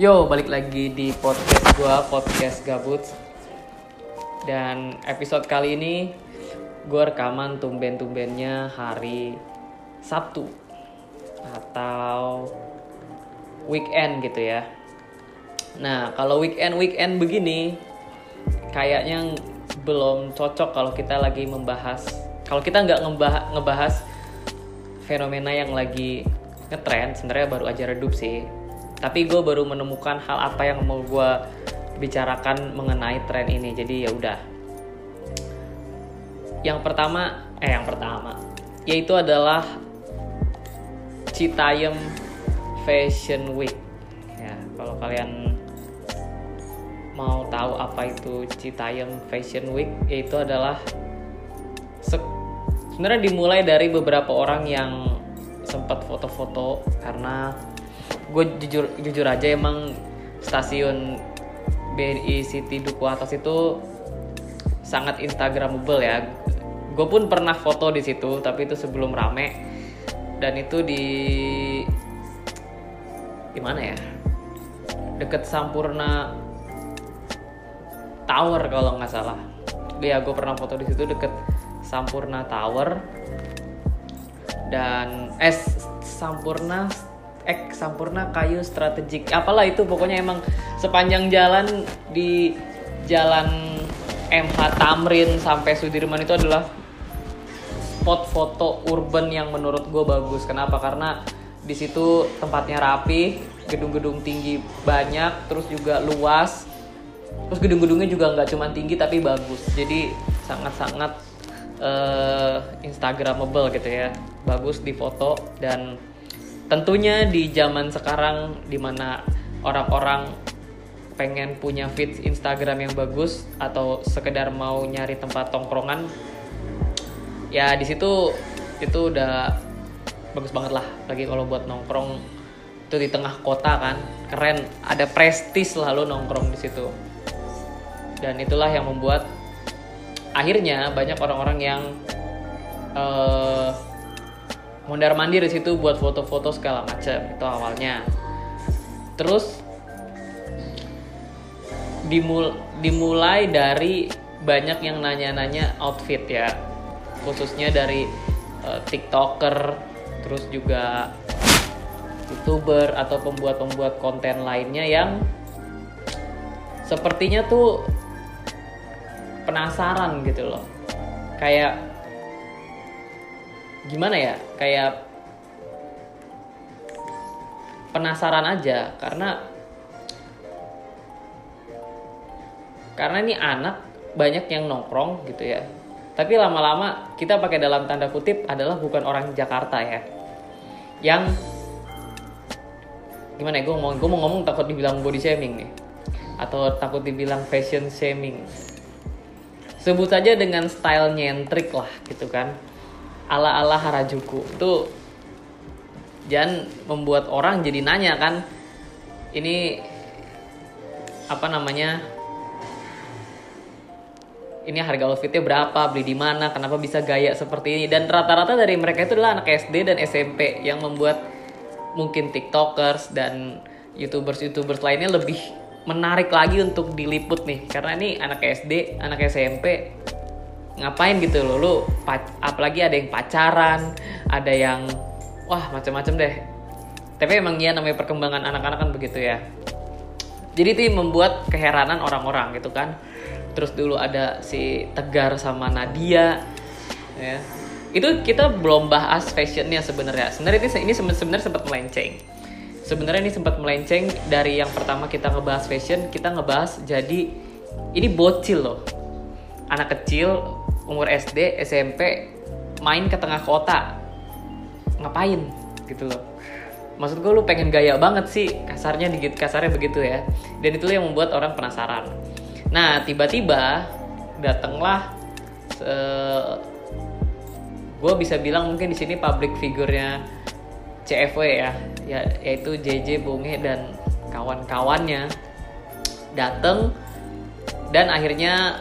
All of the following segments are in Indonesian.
Yo, balik lagi di podcast gua, podcast gabut. Dan episode kali ini gua rekaman tumben-tumbennya hari Sabtu atau weekend gitu ya. Nah, kalau weekend-weekend begini kayaknya belum cocok kalau kita lagi membahas kalau kita nggak ngebahas fenomena yang lagi ngetrend sebenarnya baru aja redup sih tapi gue baru menemukan hal apa yang mau gue bicarakan mengenai tren ini. Jadi ya udah. Yang pertama eh yang pertama yaitu adalah Citayam Fashion Week. Ya kalau kalian mau tahu apa itu Citayam Fashion Week yaitu adalah sebenarnya dimulai dari beberapa orang yang sempat foto-foto karena gue jujur jujur aja emang stasiun BNI City Duku Atas itu sangat instagramable ya. Gue pun pernah foto di situ tapi itu sebelum rame. Dan itu di di mana ya? Deket Sampurna Tower kalau nggak salah. Ya gue pernah foto di situ deket Sampurna Tower. Dan eh Sampurna eh Sampurna Kayu Strategik apalah itu pokoknya emang sepanjang jalan di jalan MH Tamrin sampai Sudirman itu adalah spot foto urban yang menurut gue bagus. Kenapa? Karena di situ tempatnya rapi gedung-gedung tinggi banyak terus juga luas. Terus gedung-gedungnya juga nggak cuma tinggi tapi bagus. Jadi sangat-sangat uh, instagramable gitu ya. Bagus di foto dan tentunya di zaman sekarang di mana orang-orang pengen punya feed Instagram yang bagus atau sekedar mau nyari tempat tongkrongan ya di situ itu udah bagus banget lah. Lagi kalau buat nongkrong itu di tengah kota kan keren. Ada prestis selalu nongkrong di situ. Dan itulah yang membuat akhirnya banyak orang-orang yang uh, mondar mandir di situ buat foto-foto segala macam itu awalnya. Terus dimul dimulai dari banyak yang nanya-nanya outfit ya. Khususnya dari uh, tiktoker terus juga youtuber atau pembuat-pembuat konten lainnya yang sepertinya tuh penasaran gitu loh. Kayak gimana ya kayak penasaran aja karena karena ini anak banyak yang nongkrong gitu ya. Tapi lama-lama kita pakai dalam tanda kutip adalah bukan orang Jakarta ya. Yang gimana ya gue mau gue mau ngomong takut dibilang body shaming nih. Atau takut dibilang fashion shaming. Sebut saja dengan style nyentrik lah gitu kan ala ala Harajuku. Itu jangan membuat orang jadi nanya kan ini apa namanya? Ini harga outfitnya berapa beli di mana kenapa bisa gaya seperti ini? Dan rata-rata dari mereka itu adalah anak SD dan SMP yang membuat mungkin tiktokers dan youtubers youtubers lainnya lebih menarik lagi untuk diliput nih. Karena ini anak SD anak SMP ngapain gitu loh lu apalagi ada yang pacaran ada yang wah macam-macam deh. Tapi emang ya namanya perkembangan anak-anak kan begitu ya. Jadi itu membuat keheranan orang-orang gitu kan. Terus dulu ada si Tegar sama Nadia ya. Itu kita belum bahas fashionnya sebenarnya. Sebenarnya ini ini sebenarnya sempat melenceng. Sebenarnya ini sempat melenceng dari yang pertama kita ngebahas fashion kita ngebahas jadi ini bocil loh. Anak kecil umur SD SMP main ke tengah kota. Ngapain? Gitu loh. Maksud gue lu pengen gaya banget sih. Kasarnya dikit kasarnya begitu ya. Dan itulah yang membuat orang penasaran. Nah tiba-tiba datanglah gue bisa bilang mungkin di sini public figurnya CFW ya, ya yaitu JJ Bunge dan kawan-kawannya datang dan akhirnya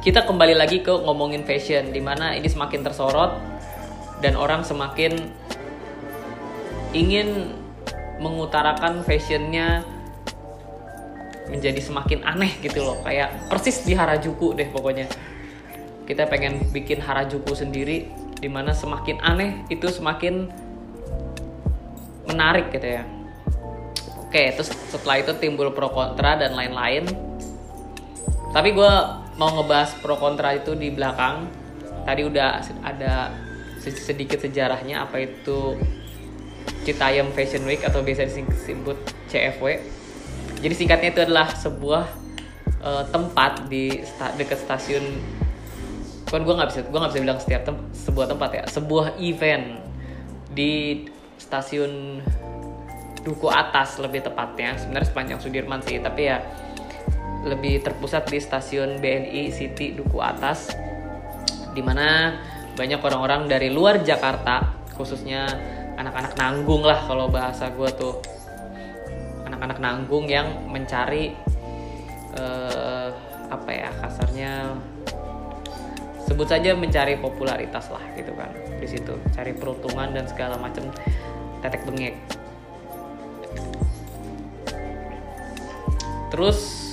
kita kembali lagi ke ngomongin fashion di mana ini semakin tersorot dan orang semakin ingin mengutarakan fashionnya menjadi semakin aneh gitu loh. Kayak persis di Harajuku deh pokoknya. Kita pengen bikin Harajuku sendiri di mana semakin aneh itu semakin menarik gitu ya. Oke terus setelah itu timbul pro kontra dan lain-lain. Tapi gue mau ngebahas pro kontra itu di belakang tadi udah ada sedikit sejarahnya apa itu Citayam Fashion Week atau biasa disebut CFW. Jadi singkatnya itu adalah sebuah uh, tempat di sta dekat stasiun. Kan gue nggak bisa gue nggak bisa bilang setiap tem sebuah tempat ya. Sebuah event di stasiun Duku Atas lebih tepatnya. Sebenarnya sepanjang Sudirman sih, tapi ya lebih terpusat di stasiun BNI City Duku Atas, di mana banyak orang-orang dari luar Jakarta, khususnya anak-anak nanggung lah kalau bahasa gue tuh. Anak-anak nanggung yang mencari uh, apa ya kasarnya sebut saja mencari popularitas lah gitu kan di situ. Cari peruntungan dan segala macam tetek bengek. Terus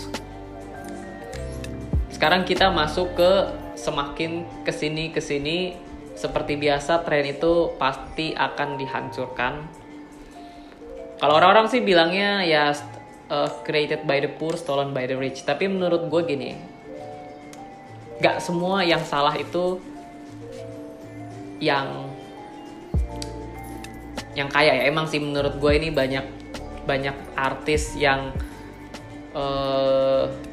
sekarang kita masuk ke semakin ke sini ke sini seperti biasa tren itu pasti akan dihancurkan. Kalau orang-orang sih bilangnya ya uh, created by the poor, stolen by the rich. Tapi menurut gue gini, gak semua yang salah itu yang yang kaya ya. Emang sih menurut gue ini banyak banyak artis yang uh,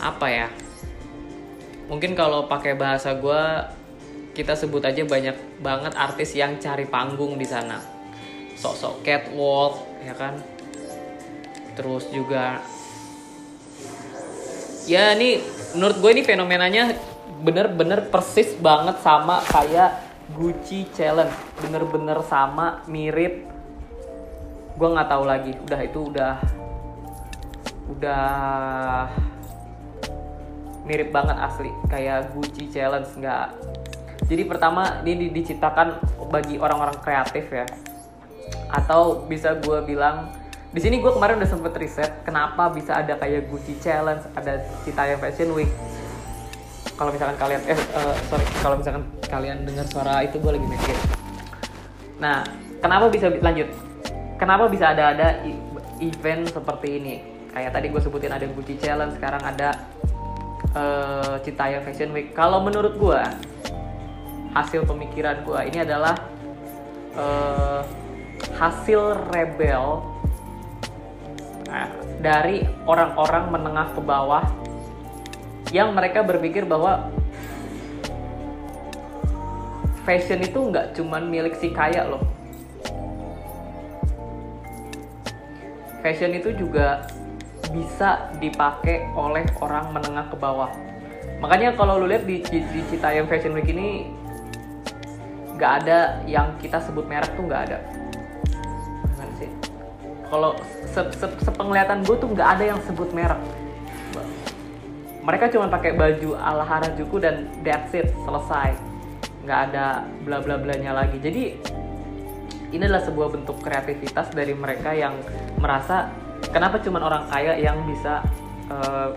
apa ya? Mungkin kalau pakai bahasa gue kita sebut aja banyak banget artis yang cari panggung di sana. Sok-sok catwalk ya kan? Terus juga ya ini menurut gue ini fenomenanya bener-bener persis banget sama kayak Gucci Challenge. Bener-bener sama mirip. Gue nggak tahu lagi. Udah itu udah udah mirip banget asli kayak Gucci Challenge nggak jadi pertama ini diciptakan bagi orang-orang kreatif ya. Atau bisa gue bilang di sini gue kemarin udah sempet riset kenapa bisa ada kayak Gucci Challenge, ada Citaya Fashion Week. Kalau misalkan kalian eh uh, sorry kalau misalkan kalian dengar suara itu gue lagi mikir. Nah, kenapa bisa lanjut? Kenapa bisa ada ada event seperti ini? Kayak tadi gue sebutin ada Gucci Challenge, sekarang ada uh, Citaya Fashion Week. Kalau menurut gue hasil pemikiran gue ini adalah uh, hasil rebel nah, dari orang-orang menengah ke bawah yang mereka berpikir bahwa fashion itu nggak cuman milik si kaya loh fashion itu juga bisa dipakai oleh orang menengah ke bawah. Makanya kalau lu lihat di, di, Citayam Fashion Week ini nggak ada yang kita sebut merek tuh nggak ada. Gimana sih? Kalau se -se sepenglihatan gue tuh nggak ada yang sebut merek. Mereka cuma pakai baju ala Harajuku dan that's it selesai. Nggak ada bla bla blanya lagi. Jadi ini adalah sebuah bentuk kreativitas dari mereka yang merasa kenapa cuma orang kaya yang bisa uh,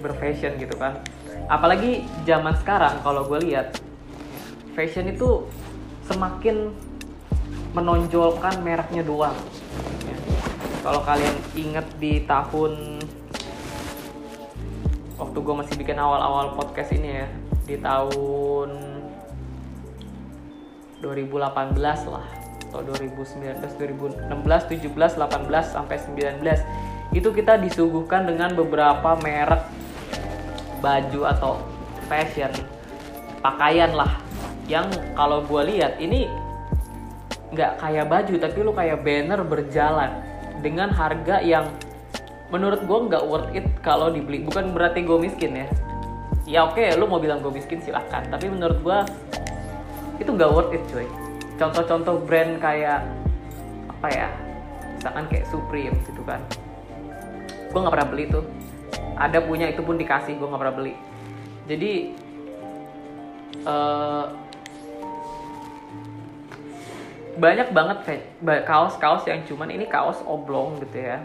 berfashion gitu kan apalagi zaman sekarang kalau gue lihat fashion itu semakin menonjolkan mereknya doang. Kalau kalian inget di tahun waktu gue masih bikin awal-awal podcast ini ya, di tahun 2018 lah atau 2019, 2016, 17, 18 sampai 19 itu kita disuguhkan dengan beberapa merek baju atau fashion pakaian lah yang kalau gue lihat ini nggak kayak baju tapi lu kayak banner berjalan dengan harga yang menurut gue nggak worth it kalau dibeli. Bukan berarti gue miskin ya. Ya oke okay, lu mau bilang gue miskin silahkan. Tapi menurut gue itu nggak worth it cuy contoh-contoh brand kayak apa ya misalkan kayak Supreme gitu kan. Gue nggak pernah beli tuh. Ada punya itu pun dikasih gue nggak pernah beli. Jadi uh, banyak banget kaos-kaos yang cuman ini kaos oblong gitu ya.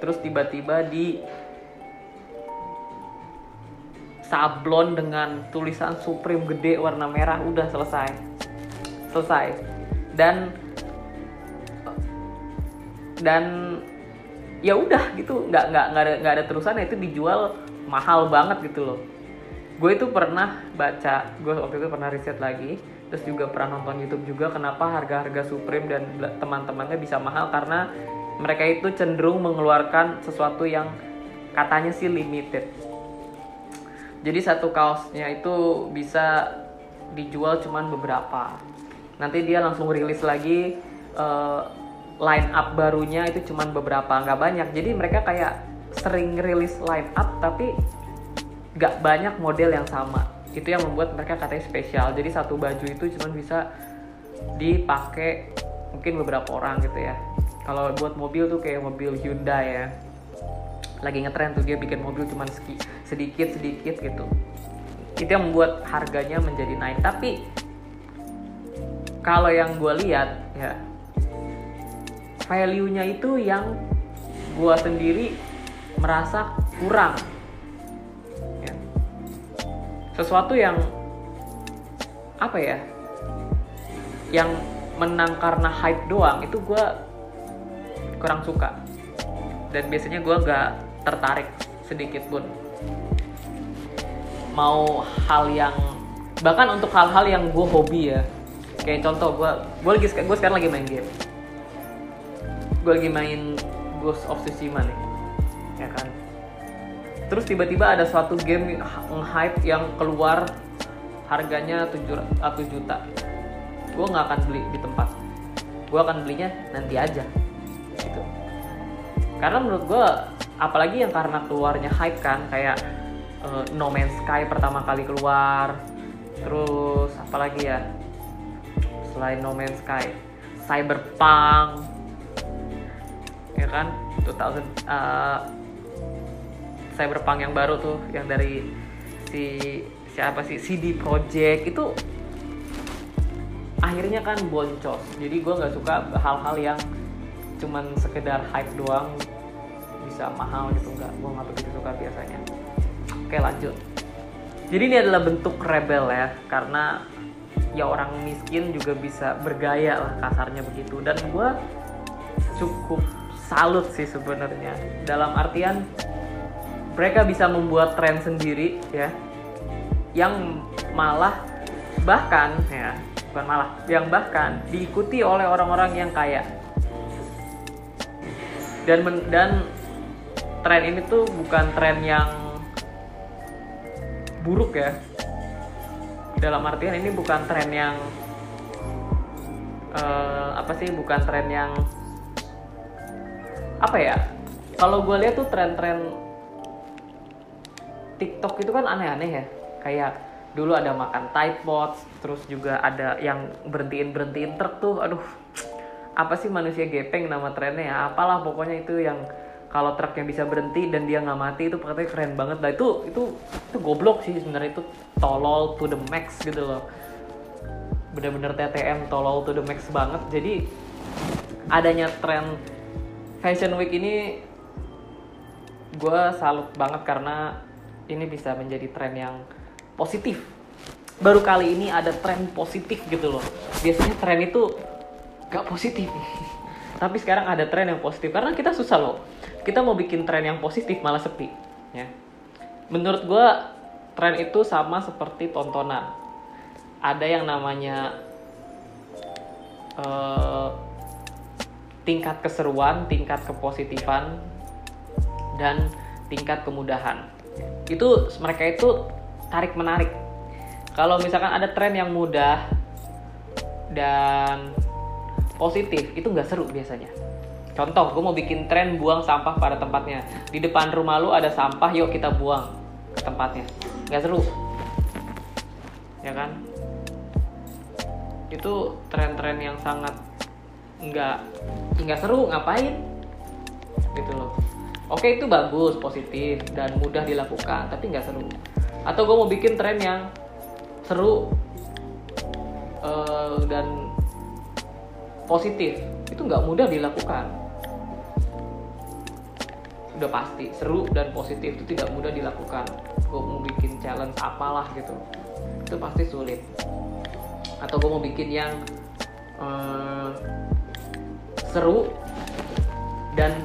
Terus tiba-tiba di sablon dengan tulisan Supreme gede warna merah udah selesai selesai. Dan dan ya udah gitu. Nggak nggak nggak ada nggak ada terusan. Itu dijual mahal banget gitu loh. Gue itu pernah baca gue waktu itu pernah riset lagi. Terus juga pernah nonton YouTube juga kenapa harga-harga Supreme dan teman-temannya bisa mahal. Karena mereka itu cenderung mengeluarkan sesuatu yang katanya sih limited. Jadi satu kaosnya itu bisa dijual cuman beberapa nanti dia langsung rilis lagi uh, line up barunya itu cuman beberapa nggak banyak. Jadi mereka kayak sering rilis line up tapi nggak banyak model yang sama. Itu yang membuat mereka katanya spesial. Jadi satu baju itu cuman bisa dipakai mungkin beberapa orang gitu ya. Kalau buat mobil tuh kayak mobil Hyundai ya. Lagi ngetren tuh dia bikin mobil cuman sedikit sedikit gitu. Itu yang membuat harganya menjadi naik. Tapi kalau yang gue lihat ya value-nya itu yang gue sendiri merasa kurang. Ya. sesuatu yang apa ya yang menang karena hype doang itu gue kurang suka. Dan biasanya gue gak tertarik sedikit pun. Mau hal yang bahkan untuk hal-hal yang gue hobi ya kayak contoh gue gue lagi gue sekarang lagi main game. Gue lagi main Ghost of Tsushima nih ya kan? Terus tiba-tiba ada suatu game hype yang keluar harganya 7 juta. Gue nggak akan beli di tempat. Gue akan belinya nanti aja gitu. Karena menurut gue apalagi yang karena keluarnya hype kan kayak uh, No Man's Sky pertama kali keluar terus apalagi ya selain No Man's Sky Cyberpunk ya kan? 2000 uh, Cyberpunk yang baru tuh yang dari si siapa sih? CD Projekt. Itu akhirnya kan boncos. Jadi gue nggak suka hal-hal yang cuman sekedar hype doang. Bisa mahal gitu nggak. Gue nggak begitu suka biasanya. Oke lanjut. Jadi ini adalah bentuk rebel ya karena ya orang miskin juga bisa bergaya lah kasarnya begitu. Dan gue cukup salut sih sebenarnya. Dalam artian mereka bisa membuat tren sendiri ya yang malah bahkan ya bukan malah yang bahkan diikuti oleh orang-orang yang kaya. Dan men, dan tren ini tuh bukan tren yang buruk ya dalam artian ini bukan tren yang uh, apa sih bukan tren yang apa ya? Kalau gue lihat tuh tren-tren TikTok itu kan aneh-aneh ya. Kayak dulu ada makan Tide Pods terus juga ada yang berhentiin berhentiin truk tuh. Aduh apa sih manusia gepeng nama trennya ya? Apalah pokoknya itu yang kalau truknya bisa berhenti dan dia nggak mati itu katanya keren banget. Lah itu itu itu goblok sih sebenarnya. Itu tolol to the max gitu loh. Bener-bener TTM tolol to the max banget. Jadi adanya tren fashion week ini gue salut banget karena ini bisa menjadi tren yang positif. Baru kali ini ada tren positif gitu loh. Biasanya tren itu gak positif tapi sekarang ada tren yang positif karena kita susah loh. Kita mau bikin tren yang positif malah sepi ya. Menurut gue tren itu sama seperti tontonan. Ada yang namanya uh, tingkat keseruan tingkat kepositifan dan tingkat kemudahan. Itu mereka itu tarik menarik kalau misalkan ada tren yang mudah dan positif itu nggak seru biasanya Contoh, gue mau bikin tren buang sampah pada tempatnya. Di depan rumah lu ada sampah, yuk kita buang ke tempatnya. Gak seru. Ya kan? Itu tren-tren yang sangat nggak nggak seru, ngapain? Gitu loh. Oke itu bagus, positif dan mudah dilakukan, tapi nggak seru. Atau gue mau bikin tren yang seru uh, dan positif, itu nggak mudah dilakukan. Udah pasti seru dan positif itu tidak mudah dilakukan. Gue mau bikin challenge apalah gitu. Itu pasti sulit. Atau gue mau bikin yang uh, seru dan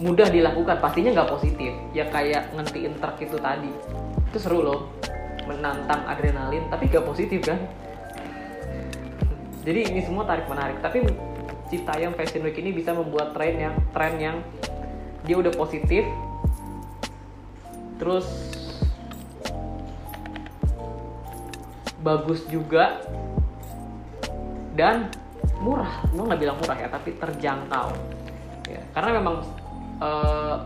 mudah dilakukan. Pastinya nggak positif. Ya kayak ngentiin truk itu tadi. Itu seru loh. Menantang adrenalin tapi gak positif kan jadi ini semua tarik menarik. Tapi Citayam Fashion Week ini bisa membuat tren yang tren yang dia udah positif. Terus bagus juga. Dan murah. Gue nggak bilang murah ya tapi terjangkau. Ya karena memang uh,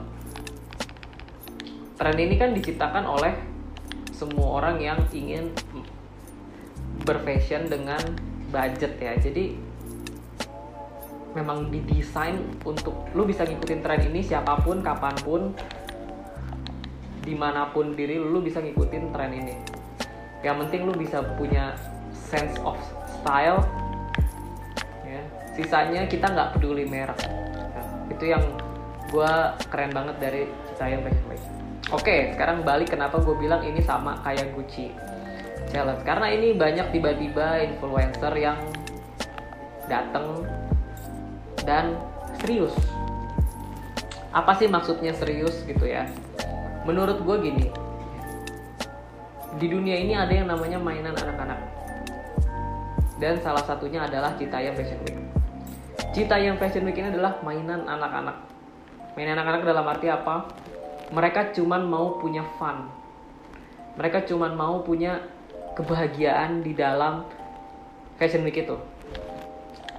tren ini kan diciptakan oleh semua orang yang ingin berfashion dengan budget ya. Jadi memang didesain untuk lu bisa ngikutin tren ini siapa pun kapan pun di mana pun diri lu bisa ngikutin tren ini. Yang penting lu bisa punya sense of style ya. Sisanya kita nggak peduli merek. Ya, itu yang gue keren banget dari Citayam Fashion oke sekarang balik kenapa gue bilang ini sama kayak Gucci challenge. Karena ini banyak tiba-tiba influencer yang datang dan serius. Apa sih maksudnya serius gitu ya? Menurut gue gini. Di dunia ini ada yang namanya mainan anak-anak. Dan salah satunya adalah Citayam Fashion Week. Citayam Fashion Week ini adalah mainan anak-anak. Mainan anak-anak dalam arti apa? Mereka cuman mau punya fun. Mereka cuman mau punya kebahagiaan di dalam Fashion Week itu.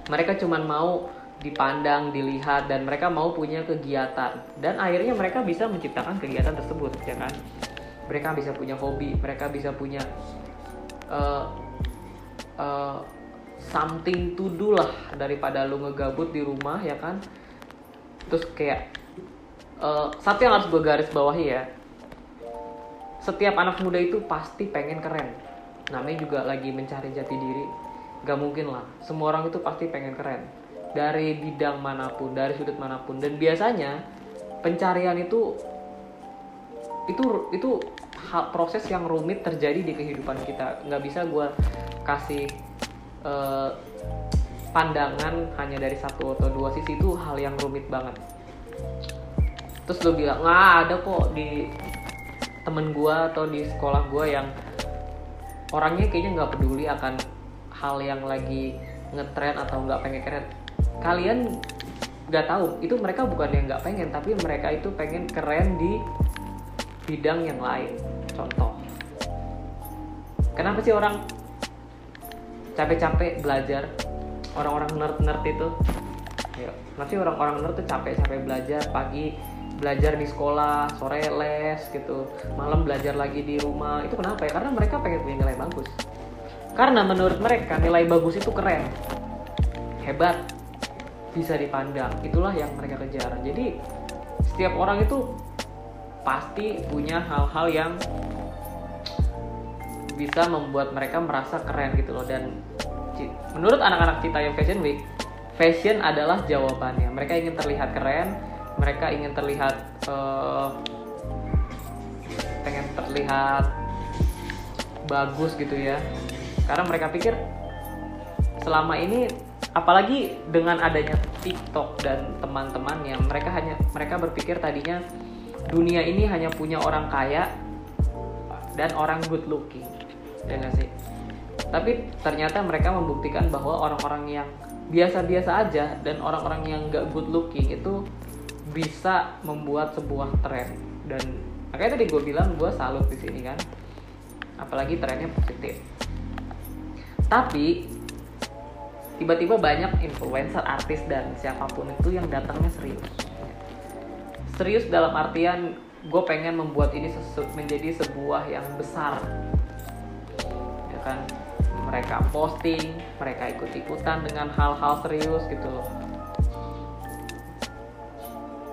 Mereka cuman mau dipandang, dilihat dan mereka mau punya kegiatan. Dan akhirnya mereka bisa menciptakan kegiatan tersebut ya kan? Mereka bisa punya hobi mereka bisa punya uh, uh, something to do lah daripada lu ngegabut di rumah ya kan? Terus kayak uh, satu yang harus gue garis bawahi ya setiap anak muda itu pasti pengen keren namanya juga lagi mencari jati diri gak mungkin lah semua orang itu pasti pengen keren dari bidang mana pun, dari sudut mana pun. Dan biasanya pencarian itu itu itu hal proses yang rumit terjadi di kehidupan kita. Nggak bisa gue kasih uh, pandangan hanya dari satu atau dua sisi itu hal yang rumit banget. Terus lo bilang nggak ada kok di temen gue atau di sekolah gue yang orangnya kayaknya nggak peduli akan hal yang lagi ngetren atau nggak pengen keren. Kalian nggak tahu itu mereka bukan yang nggak pengen tapi mereka itu pengen keren di bidang yang lain. Contoh. Kenapa sih orang capek-capek belajar? Orang-orang nerd-nerd itu. Ya nanti orang-orang nerd tuh capek-capek belajar pagi belajar di sekolah sore les gitu malam belajar lagi di rumah. Itu kenapa ya? Karena mereka pengen punya nilai bagus. Karena menurut mereka nilai bagus itu keren hebat bisa dipandang. Itulah yang mereka kejar. Jadi setiap orang itu pasti punya hal-hal yang bisa membuat mereka merasa keren gitu loh. Dan menurut anak-anak yang Fashion Week fashion adalah jawabannya. Mereka ingin terlihat keren mereka ingin terlihat uh, pengen terlihat bagus gitu ya. Karena mereka pikir selama ini apalagi dengan adanya TikTok dan teman-temannya mereka hanya mereka berpikir tadinya dunia ini hanya punya orang kaya dan orang good looking ya gak sih? Tapi ternyata mereka membuktikan bahwa orang-orang yang biasa-biasa aja dan orang-orang yang gak good looking itu bisa membuat sebuah tren. Dan makanya tadi gue bilang gue salut di sini kan. Apalagi trennya positif. Tapi tiba-tiba banyak influencer artis dan siapa pun itu yang datangnya serius. Serius dalam artian gue pengen membuat ini menjadi sebuah yang besar. Ya kan? Mereka posting mereka ikut-ikutan dengan hal-hal serius gitu loh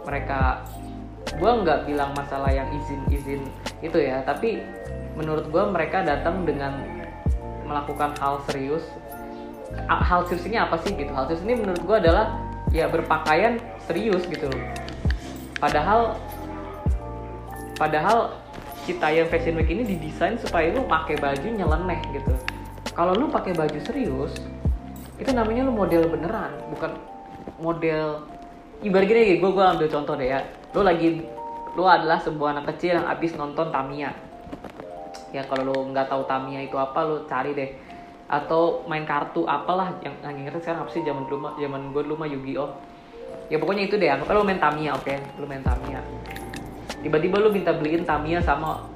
mereka gue nggak bilang masalah yang izin-izin itu ya tapi menurut gue mereka datang dengan melakukan hal serius. Hal serius ini apa sih gitu? Hal serius ini menurut gue adalah ya berpakaian serius gitu loh. Padahal padahal Citayam Fashion Week ini didesain supaya lu pakai baju nyeleneh gitu. Kalau lu pakai baju serius itu namanya lu model beneran bukan model ibarat gini gue gue ambil contoh deh ya. Lu lagi lu adalah sebuah anak kecil yang abis nonton Tamiya. Ya kalau lu nggak tahu Tamiya itu apa lu cari deh. Atau main kartu apalah yang yang ngerti sekarang apa sih? Zaman dulu zaman gue dulu mah Yu-Gi-Oh. Ya pokoknya itu deh. Anggap lu main Tamiya oke? Okay? lu main Tamiya. Tiba-tiba lu minta beliin Tamiya sama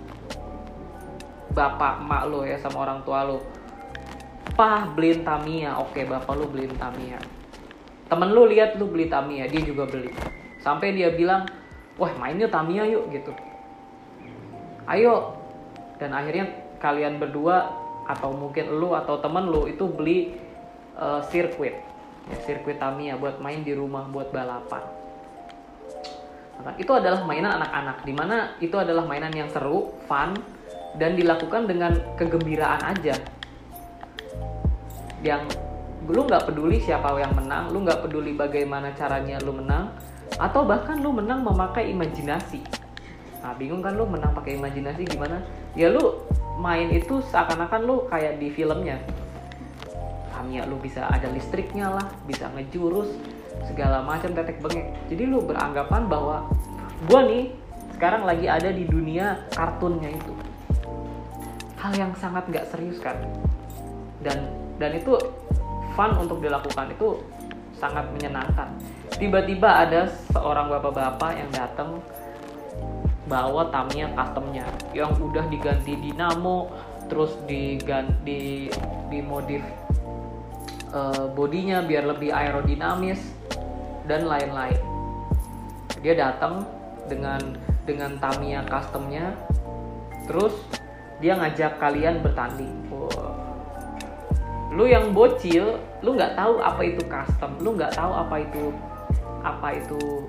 bapak emak lo ya sama orang tua lo pah beliin Tamiya. Oke okay, bapak lu beliin Tamiya temen lu lihat lu beli Tamiya dia juga beli. Sampai dia bilang wah mainnya Tamiya yuk gitu. Ayo. Dan akhirnya kalian berdua atau mungkin lu atau temen lu itu beli uh, sirkuit. Ya, sirkuit Tamiya buat main di rumah buat balapan. Nah, itu adalah mainan anak-anak di mana itu adalah mainan yang seru fun dan dilakukan dengan kegembiraan aja. Yang lu nggak peduli siapa yang menang lu nggak peduli bagaimana caranya lu menang atau bahkan lu menang memakai imajinasi. Nah bingung kan lu menang pakai imajinasi gimana? Ya lu main itu seakan-akan lu kayak di filmnya. Tamiya lu bisa ada listriknya lah bisa ngejurus segala macam tetek bengek. Jadi lu beranggapan bahwa gue nih sekarang lagi ada di dunia kartunnya itu. Hal yang sangat nggak serius kan? Dan dan itu fun untuk dilakukan itu sangat menyenangkan. Tiba-tiba ada seorang bapak-bapak yang datang bawa Tamiya customnya. Yang udah diganti dinamo terus diganti di modif uh, bodinya biar lebih aerodinamis dan lain-lain. Dia datang dengan dengan Tamiya customnya. Terus dia ngajak kalian bertanding. Lu yang bocil lu nggak tahu apa itu custom lu nggak tahu apa itu apa itu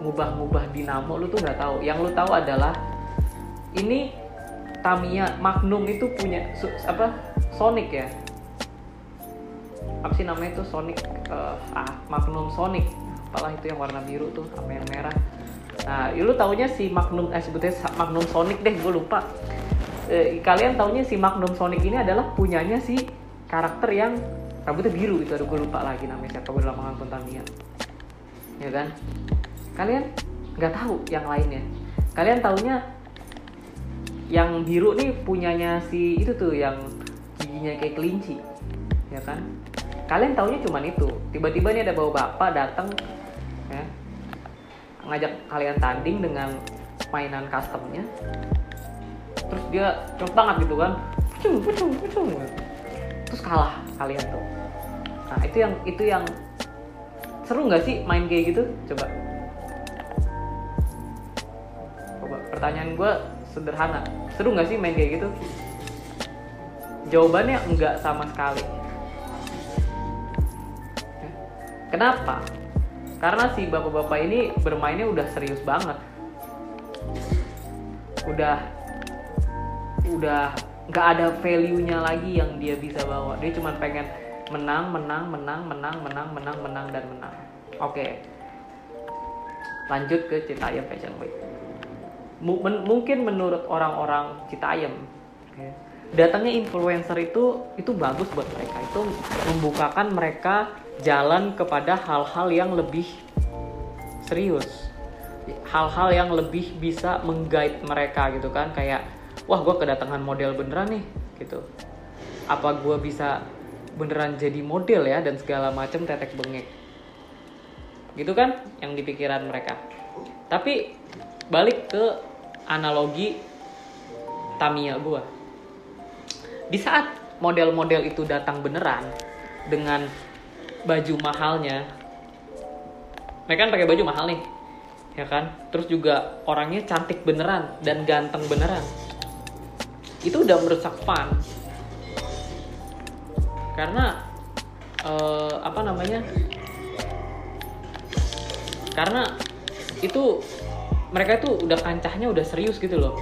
ngubah-ngubah dinamo lu tuh nggak tahu. Yang lu tahu adalah ini Tamiya Magnum itu punya apa Sonic ya? Apa sih namanya itu? Sonic uh, ah Magnum Sonic. Apalah itu yang warna biru tuh sama yang merah. Nah ya lu taunya si Magnum eh sebutnya Magnum Sonic deh gue lupa. Eh, kalian taunya si Magnum Sonic ini adalah punyanya si karakter yang rambutnya biru itu aduh gue lupa lagi namanya siapa gue udah nonton ya kan? Kalian nggak tahu yang lainnya. Kalian taunya yang biru nih punyanya si itu tuh yang giginya kayak kelinci ya kan? Kalian taunya cuma itu. Tiba-tiba nih ada bawa bapak datang ya ngajak kalian tanding dengan mainan customnya. Terus dia cepet banget gitu kan. Pucung pucung pucung terus kalah kalian tuh. Nah itu yang itu yang seru nggak sih main kayak gitu? Coba. Pertanyaan gue sederhana. Seru nggak sih main kayak gitu? Jawabannya enggak sama sekali. Kenapa? Karena si bapak-bapak ini bermainnya udah serius banget. Udah udah nggak ada value-nya lagi yang dia bisa bawa. Dia cuma pengen menang menang menang menang menang menang menang dan menang. Oke. Lanjut ke Citayam Fashion Week. Mungkin menurut orang-orang Citayam okay, datangnya influencer itu itu bagus buat mereka. Itu membukakan mereka jalan kepada hal-hal yang lebih serius. Hal-hal yang lebih bisa menggait mereka gitu kan. Kayak wah gue kedatangan model beneran nih gitu apa gue bisa beneran jadi model ya dan segala macam tetek bengek gitu kan yang di pikiran mereka tapi balik ke analogi Tamiya gue. Di saat model-model itu datang beneran dengan baju mahalnya, mereka kan pakai baju mahal nih, ya kan? Terus juga orangnya cantik beneran dan ganteng beneran. Itu udah merusak fun. Karena uh, apa namanya? Karena itu mereka itu udah kancahnya udah serius gitu loh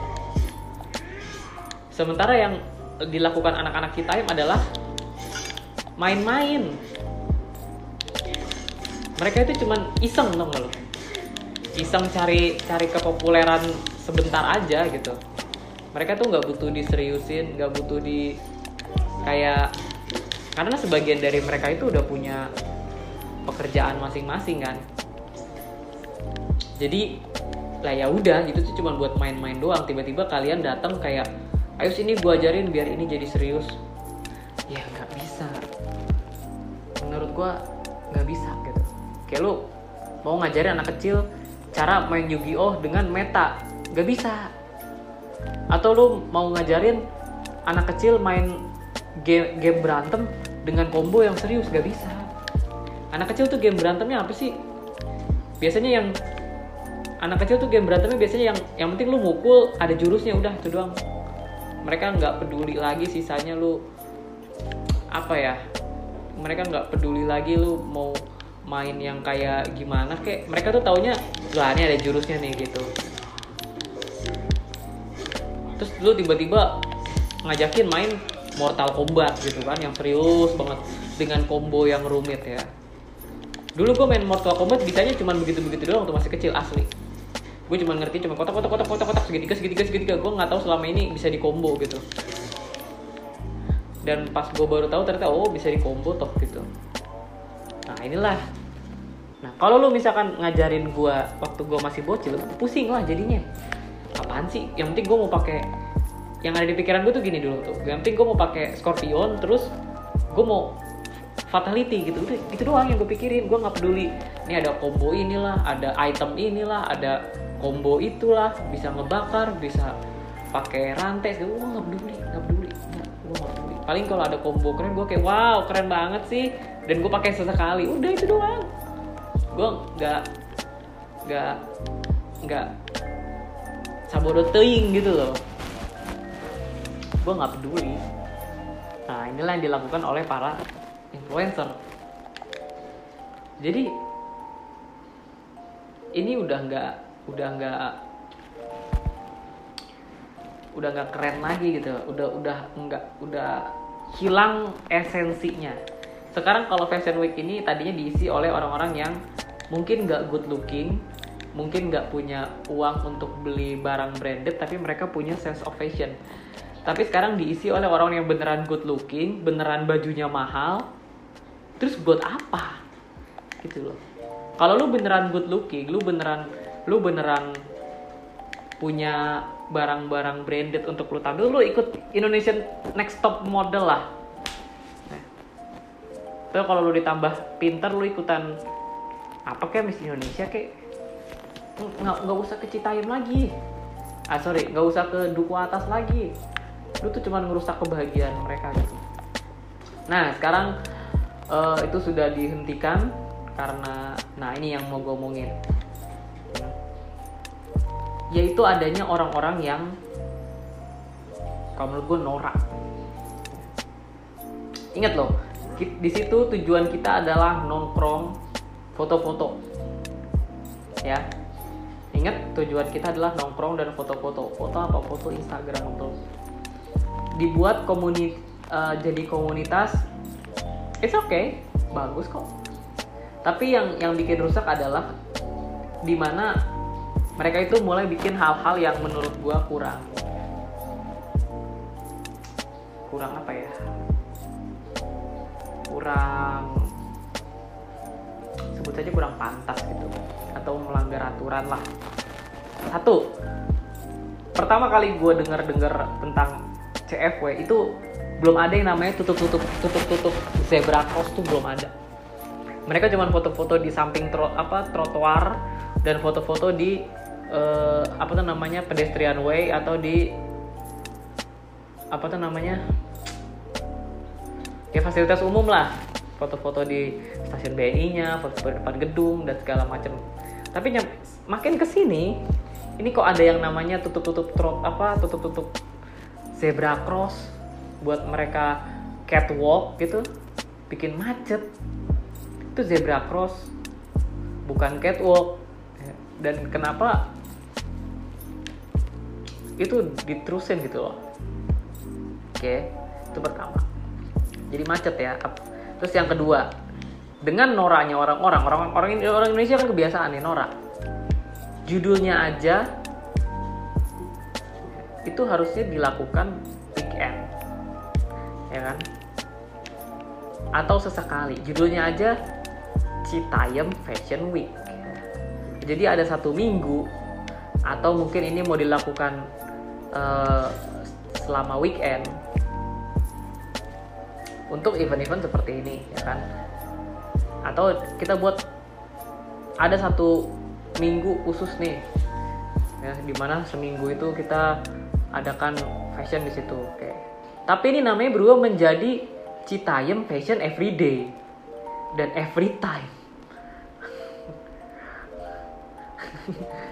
sementara yang dilakukan anak-anak kita adalah main-main mereka itu cuman iseng dong lo iseng cari cari kepopuleran sebentar aja gitu mereka tuh nggak butuh diseriusin nggak butuh di kayak karena sebagian dari mereka itu udah punya pekerjaan masing-masing kan. Jadi lah ya udah itu tuh cuma buat main-main doang. Tiba-tiba kalian datang kayak ayo sini gua ajarin biar ini jadi serius. Ya nggak bisa. Menurut gua nggak bisa gitu. Kayak lu mau ngajarin anak kecil cara main Yu-Gi-Oh dengan meta. Nggak bisa atau lu mau ngajarin anak kecil main game, game berantem dengan combo yang serius? Gak bisa. Anak kecil tuh game berantemnya apa sih? Biasanya yang anak kecil tuh game berantemnya biasanya yang yang penting lu mukul ada jurusnya udah itu doang. Mereka nggak peduli lagi sisanya lu apa ya mereka nggak peduli lagi lu mau main yang kayak gimana kayak mereka tuh taunya lah ini ada jurusnya nih gitu terus lu tiba-tiba ngajakin main Mortal Kombat gitu kan yang serius banget dengan combo yang rumit ya. Dulu gue main Mortal Kombat bisanya cuma begitu-begitu doang waktu masih kecil asli. Gue cuma ngerti cuma kotak kotak kotak kotak kotak segitiga segitiga segitiga. Gue nggak tahu selama ini bisa di combo gitu. Dan pas gue baru tahu ternyata oh bisa di combo toh gitu. Nah inilah. Nah kalau lu misalkan ngajarin gue waktu gue masih bocil pusing lah jadinya apaan sih? Yang penting gue mau pakai yang ada di pikiran gue tuh gini dulu tuh. Yang penting gue mau pakai Scorpion terus gue mau fatality gitu. Udah gitu doang yang gue pikirin. Gue nggak peduli. Ini ada combo inilah ada item inilah ada combo itulah. Bisa ngebakar bisa pakai rantai gue nggak peduli nggak peduli. Gue nggak peduli. Paling kalau ada combo keren gue kayak wow keren banget sih. Dan gue pakai sesekali. Udah itu doang. Gue nggak nggak nggak sabodo teing gitu loh. Gue nggak peduli. Nah inilah yang dilakukan oleh para influencer. Jadi ini udah nggak udah nggak udah nggak keren lagi gitu. Udah udah nggak udah hilang esensinya. Sekarang kalau fashion week ini tadinya diisi oleh orang-orang yang mungkin nggak good looking mungkin nggak punya uang untuk beli barang branded tapi mereka punya sense of fashion. Tapi sekarang diisi oleh orang yang beneran good looking beneran bajunya mahal terus buat apa? Gitu loh. Kalau lu beneran good looking lu beneran lu beneran punya barang-barang branded untuk lu tampil lu ikut Indonesian Next Top Model lah. Nah. Terus kalau lu ditambah pinter lu ikutan apa kayak Miss Indonesia kayak nggak nggak usah ke Citayam lagi. Ah sorry nggak usah ke duku atas lagi. Lu tuh cuma ngerusak kebahagiaan mereka gitu. Nah sekarang uh, itu sudah dihentikan karena nah ini yang mau gue omongin. Yaitu adanya orang-orang yang kalau menurut gue norak. Ingat loh di situ tujuan kita adalah nongkrong foto-foto. Ya ingat tujuan kita adalah nongkrong dan foto-foto. Foto apa? Foto Instagram atau dibuat komuni uh, jadi komunitas it's okay. Bagus kok. Tapi yang yang bikin rusak adalah di mana mereka itu mulai bikin hal-hal yang menurut gua kurang. Kurang apa ya? Kurang sebut saja kurang pantas gitu atau melanggar aturan lah satu pertama kali gue dengar dengar tentang CFW itu belum ada yang namanya tutup-tutup tutup-tutup zebra cross tuh belum ada. Mereka cuma foto-foto di samping tro, apa trotoar dan foto-foto di uh, apa tuh namanya pedestrian way atau di apa tuh namanya ya fasilitas umum lah foto-foto di stasiun BNI-nya, foto-foto depan gedung dan segala macam. Tapi makin ke sini, ini kok ada yang namanya tutup-tutup trot apa tutup-tutup zebra cross buat mereka catwalk gitu bikin macet. Itu zebra cross bukan catwalk. Dan kenapa itu diterusin gitu loh. Oke itu pertama. Jadi macet ya. Terus yang kedua dengan noraknya orang-orang orang orang orang Indonesia kan kebiasaan nih norak. Judulnya aja itu harusnya dilakukan weekend. Ya kan? Atau sesekali. Judulnya aja Citayam Fashion Week. Jadi ada satu minggu atau mungkin ini mau dilakukan uh, selama weekend untuk event-event seperti ini ya kan atau kita buat ada satu minggu khusus nih. Ya di mana seminggu itu kita adakan fashion di situ oke. Tapi ini namanya berubah menjadi Citayam Fashion Everyday dan Every Time.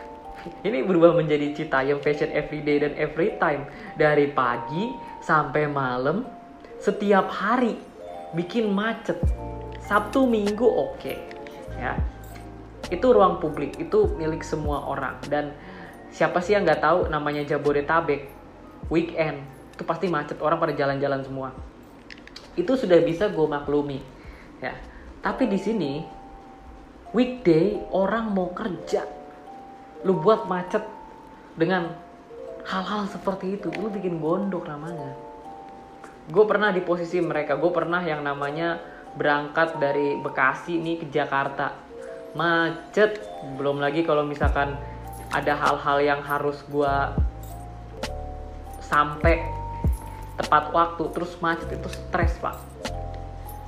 Ini berubah menjadi Citayam Fashion Everyday dan Every Time. Dari pagi sampai malam setiap hari bikin macet Sabtu Minggu oke. Okay. ya. Itu ruang publik itu milik semua orang. Dan siapa sih yang nggak tahu namanya Jabodetabek? Weekend. Itu pasti macet orang pada jalan-jalan semua. Itu sudah bisa gue maklumi. Ya. Tapi di sini weekday orang mau kerja. Lu buat macet dengan hal-hal seperti itu lu bikin gondok namanya. Gue pernah di posisi mereka gue pernah yang namanya berangkat dari Bekasi nih ke Jakarta. Macet. Belum lagi kalau misalkan ada hal-hal yang harus gue sampai tepat waktu terus macet itu stres pak.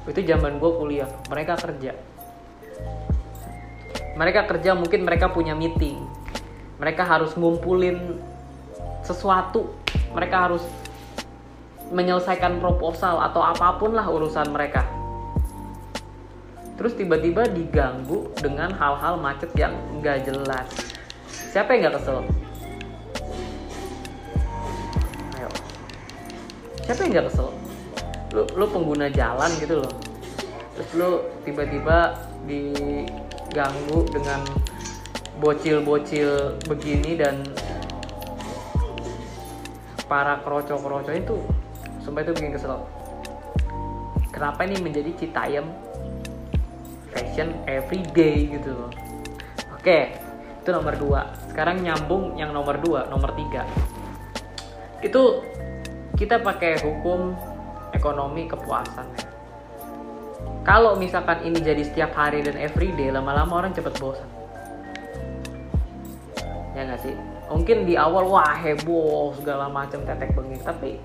Itu zaman gue kuliah. Mereka kerja. Mereka kerja mungkin mereka punya meeting. Mereka harus ngumpulin sesuatu. Mereka harus menyelesaikan proposal atau apa pun lah urusan mereka terus tiba-tiba diganggu dengan hal-hal macet yang nggak jelas. Siapa yang nggak kesel? Ayo. Siapa yang nggak kesel? Lu, lu pengguna jalan gitu loh. Terus lu tiba-tiba diganggu dengan bocil-bocil begini dan para kroco-kroco itu sumpah itu bikin kesel. Kenapa ini menjadi citayam fashion every day gitu loh. Oke itu nomor dua. Sekarang nyambung yang nomor dua nomor tiga. Itu kita pakai hukum ekonomi kepuasan. Kalau misalkan ini jadi setiap hari dan every day lama-lama orang cepet bosan. Ya nggak sih? Mungkin di awal wah heboh segala macam tetek bengek tapi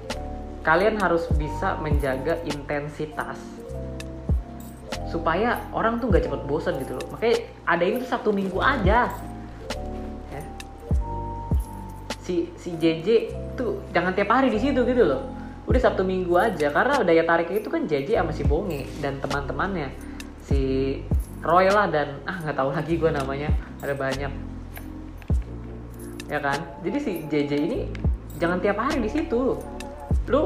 kalian harus bisa menjaga intensitas supaya orang tuh nggak cepet bosan gitu loh. Makanya ada ini tuh satu minggu aja. Ya. si si JJ tuh jangan tiap hari di situ gitu loh. Udah sabtu minggu aja karena daya tariknya itu kan JJ sama si Bonge dan teman-temannya. Si Roy lah dan ah nggak tahu lagi gue namanya. Ada banyak. Ya kan? Jadi si JJ ini jangan tiap hari di situ. Lu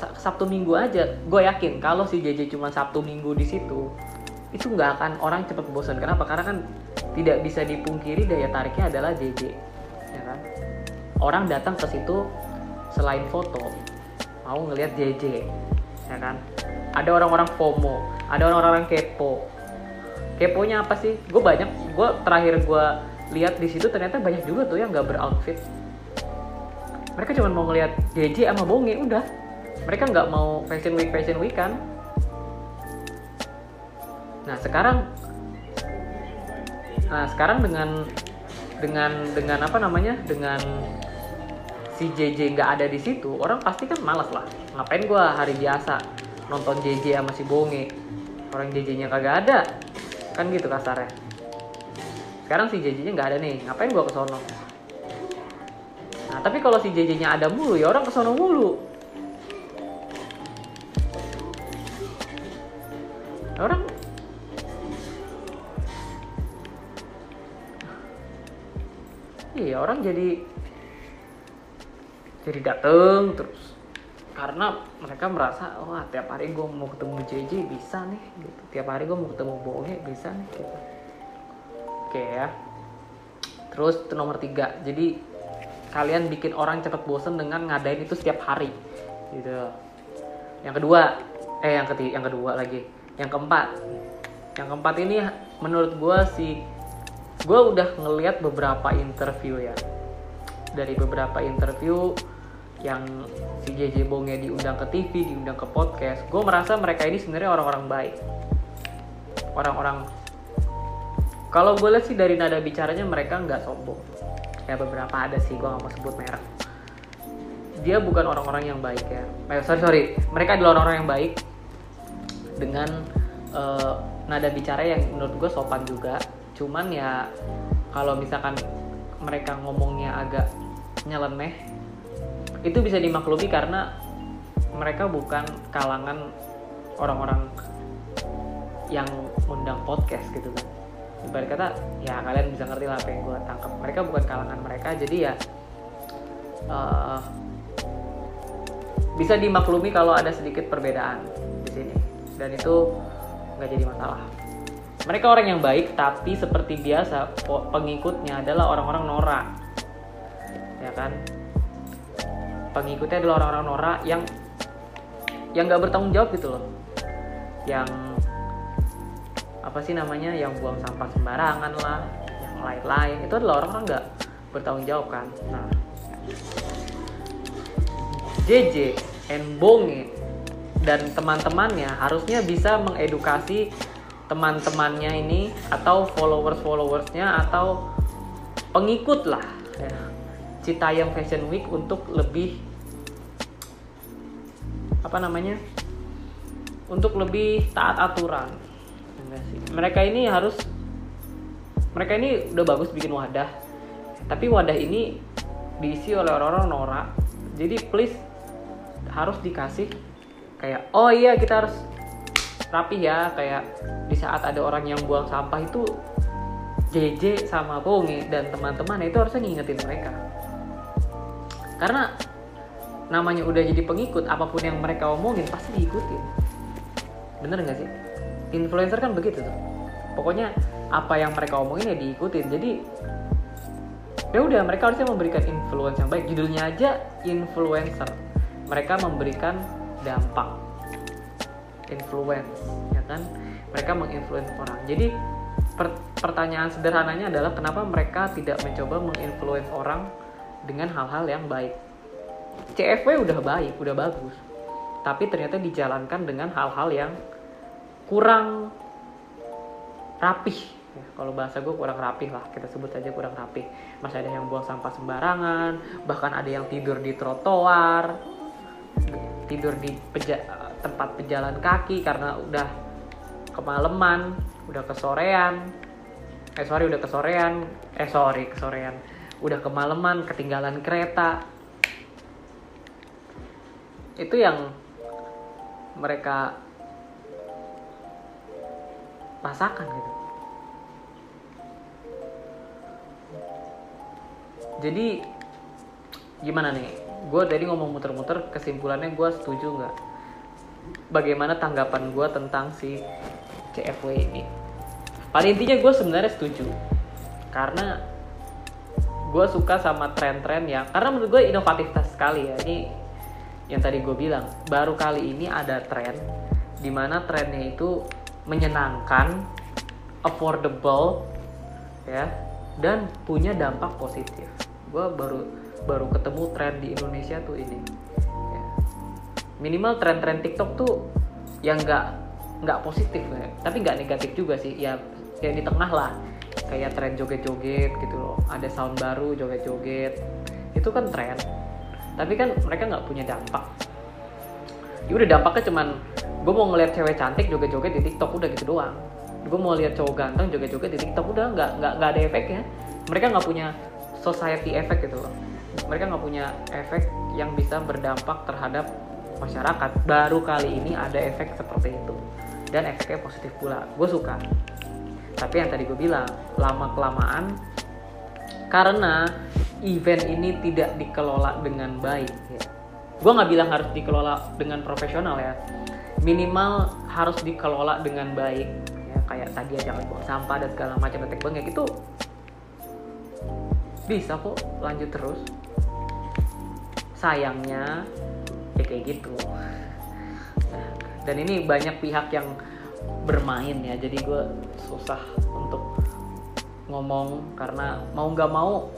Sabtu Minggu aja. Gue yakin kalau si JJ cuma Sabtu Minggu di situ itu nggak akan orang cepet bosan. Kenapa? Karena kan tidak bisa dipungkiri daya tariknya adalah JJ ya kan? Orang datang ke situ selain foto mau ngelihat JJ ya kan? Ada orang-orang FOMO ada orang-orang kepo. Keponya apa sih? Gue banyak gue terakhir gue lihat di situ ternyata banyak juga tuh yang nggak beroutfit. Mereka cuma mau ngelihat JJ sama Bonge udah mereka nggak mau fashion week fashion week kan? Nah sekarang nah sekarang dengan dengan dengan apa namanya? Dengan si JJ nggak ada di situ orang pasti kan malas lah. Ngapain gue hari biasa nonton JJ sama si Bonge? Orang JJ nya kagak ada. Kan gitu kasarnya. Sekarang si JJ nya nggak ada nih. Ngapain gue ke sono? Nah tapi kalau si JJ nya ada mulu ya orang ke sono mulu orang. Iya orang jadi jadi dateng terus. Karena mereka merasa wah tiap hari gue mau ketemu JJ bisa nih gitu. Tiap hari gue mau ketemu Bonge bisa nih gitu. Oke ya. Terus itu nomor tiga. Jadi kalian bikin orang cepet bosen dengan ngadain itu setiap hari gitu. Yang kedua eh yang ketiga yang kedua lagi yang keempat yang keempat ini menurut gue sih gue udah ngeliat beberapa interview ya dari beberapa interview yang si JJ Bonge diundang ke TV, diundang ke podcast, gue merasa mereka ini sebenarnya orang-orang baik, orang-orang. Kalau gue lihat sih dari nada bicaranya mereka nggak sombong. Ya beberapa ada sih, gue nggak mau sebut merek. Dia bukan orang-orang yang baik ya. Eh, sorry sorry, mereka adalah orang-orang yang baik dengan uh, nada bicara yang menurut gue sopan juga. Cuman ya kalau misalkan mereka ngomongnya agak nyeleneh itu bisa dimaklumi karena mereka bukan kalangan orang-orang yang undang podcast gitu kan. Ibarat kata ya kalian bisa ngerti lah apa yang gue tangkap. Mereka bukan kalangan mereka jadi ya uh, bisa dimaklumi kalau ada sedikit perbedaan dan itu nggak jadi masalah. Mereka orang yang baik tapi seperti biasa pengikutnya adalah orang-orang norak. Ya kan? Pengikutnya adalah orang-orang norak yang yang nggak bertanggung jawab gitu loh. Yang apa sih namanya yang buang sampah sembarangan lah yang lain-lain. Itu adalah orang-orang nggak bertanggung jawab kan? Nah JJ Bonge dan teman-temannya harusnya bisa mengedukasi teman-temannya ini atau followers-followersnya atau pengikut lah ya. Citayam Fashion Week untuk lebih apa namanya untuk lebih taat aturan. Mereka ini harus mereka ini udah bagus bikin wadah tapi wadah ini diisi oleh orang-orang norak. Jadi please harus dikasih kayak oh iya kita harus rapi ya. Kayak di saat ada orang yang buang sampah itu JJ sama Bonge dan teman-teman itu harusnya ngingetin mereka. Karena namanya udah jadi pengikut apa pun yang mereka omongin pasti diikutin. Bener nggak sih? Influencer kan begitu tuh. Pokoknya apa yang mereka omongin ya diikutin. Jadi ya udah mereka harusnya memberikan influence yang baik. Judulnya aja influencer. Mereka memberikan dampak influence ya kan mereka menginfluence orang jadi per pertanyaan sederhananya adalah kenapa mereka tidak mencoba menginfluence orang dengan hal-hal yang baik. CFW udah baik, udah bagus. Tapi ternyata dijalankan dengan hal-hal yang kurang rapih. Ya, kalau bahasa gue kurang rapih lah, kita sebut aja kurang rapih. Masih ada yang buang sampah sembarangan, bahkan ada yang tidur di trotoar, tidur di peja tempat pejalan kaki karena udah kemalaman, udah kesorean. Eh sorry udah kesorean, eh sorry kesorean. Udah kemalaman ketinggalan kereta. Itu yang mereka rasakan gitu. Jadi gimana nih gue tadi ngomong muter-muter kesimpulannya gue setuju nggak? Bagaimana tanggapan gue tentang si CFW ini? Pada intinya gue sebenarnya setuju. Karena gue suka sama tren-tren yang karena menurut gue inovatif sekali ya. Ini yang tadi gue bilang baru kali ini ada tren di mana trennya itu menyenangkan affordable ya dan punya dampak positif. Gue baru baru ketemu tren di Indonesia tuh ini. Ya. minimal tren-tren TikTok tuh yang nggak nggak positif ya. Tapi nggak negatif juga sih. Ya ya di tengah lah. Kayak tren joget-joget gitu loh. Ada sound baru joget-joget. Itu kan tren. Tapi kan mereka nggak punya dampak. Ya udah dampaknya cuman gue mau ngeliat cewek cantik joget-joget di TikTok udah gitu doang. Gue mau lihat cowok ganteng joget-joget di TikTok udah nggak nggak nggak ada efeknya. Mereka nggak punya society effect gitu loh mereka nggak punya efek yang bisa berdampak terhadap masyarakat. Baru kali ini ada efek seperti itu. Dan efeknya positif pula. Gue suka. Tapi yang tadi gue bilang lama kelamaan karena event ini tidak dikelola dengan baik. Gue nggak bilang harus dikelola dengan profesional ya. Minimal harus dikelola dengan baik. Ya kayak tadi aja buang sampah dan segala macam detek bang ya gitu bisa kok lanjut terus sayangnya ya kayak gitu. Dan ini banyak pihak yang bermain ya jadi gue susah untuk ngomong karena mau nggak mau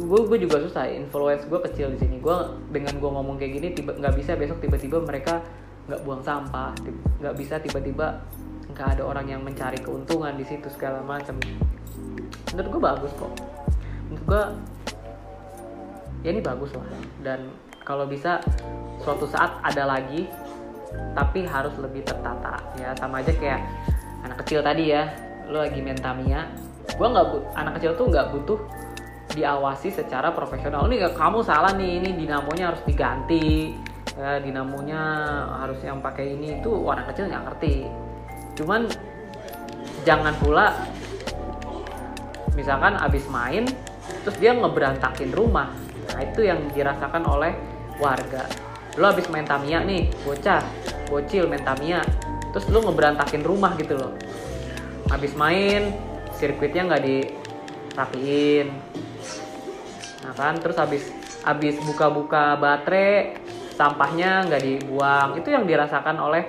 gue gue juga susah. Influence gue kecil di sini. Gue dengan gue ngomong kayak gini tiba nggak bisa besok tiba-tiba mereka nggak buang sampah nggak bisa tiba-tiba nggak ada orang yang mencari keuntungan di situ segala macam. Menurut gue bagus kok. Menurut gue ya ini bagus lah. Dan kalau bisa suatu saat ada lagi tapi harus lebih tertata ya. Sama aja kayak anak kecil tadi ya. Lo lagi main Tamiya gue nggak anak kecil tuh nggak butuh diawasi secara profesional. Ini kamu salah nih ini dinamonya harus diganti ya, dinamonya harus yang pakai ini. Itu warna kecil nggak ngerti. Cuman jangan pula misalkan abis main terus dia ngeberantakin rumah nah itu yang dirasakan oleh warga. Lo abis main Tamiya nih bocah bocil main Tamiya terus lo ngeberantakin rumah gitu loh. Abis main sirkuitnya nggak dirapiin. Nah kan terus habis habis buka-buka baterai sampahnya nggak dibuang. Itu yang dirasakan oleh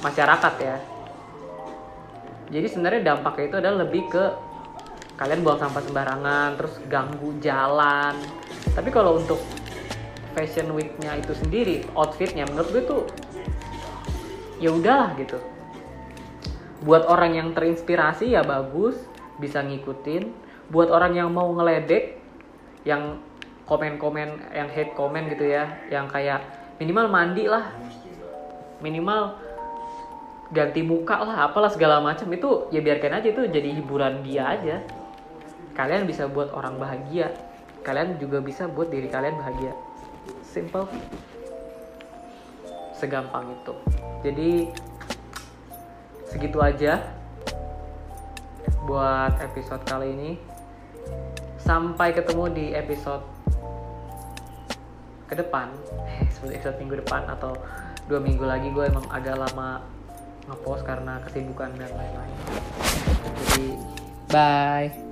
masyarakat ya. Jadi sebenarnya dampaknya itu adalah lebih ke kalian buang sampah sembarangan terus ganggu jalan tapi kalau untuk fashion weeknya itu sendiri outfitnya menurut gue tuh ya udahlah gitu. Buat orang yang terinspirasi ya bagus bisa ngikutin. Buat orang yang mau ngeledek yang komen-komen yang hate komen gitu ya yang kayak minimal mandi lah. Minimal ganti muka lah apalah segala macam itu ya biarkan aja itu jadi hiburan dia aja. Kalian bisa buat orang bahagia kalian juga bisa buat diri kalian bahagia. Simple. Segampang itu. Jadi segitu aja buat episode kali ini. Sampai ketemu di episode ke depan. Seperti episode minggu depan atau dua minggu lagi gue emang agak lama ngepost karena kesibukan dan lain-lain. Jadi bye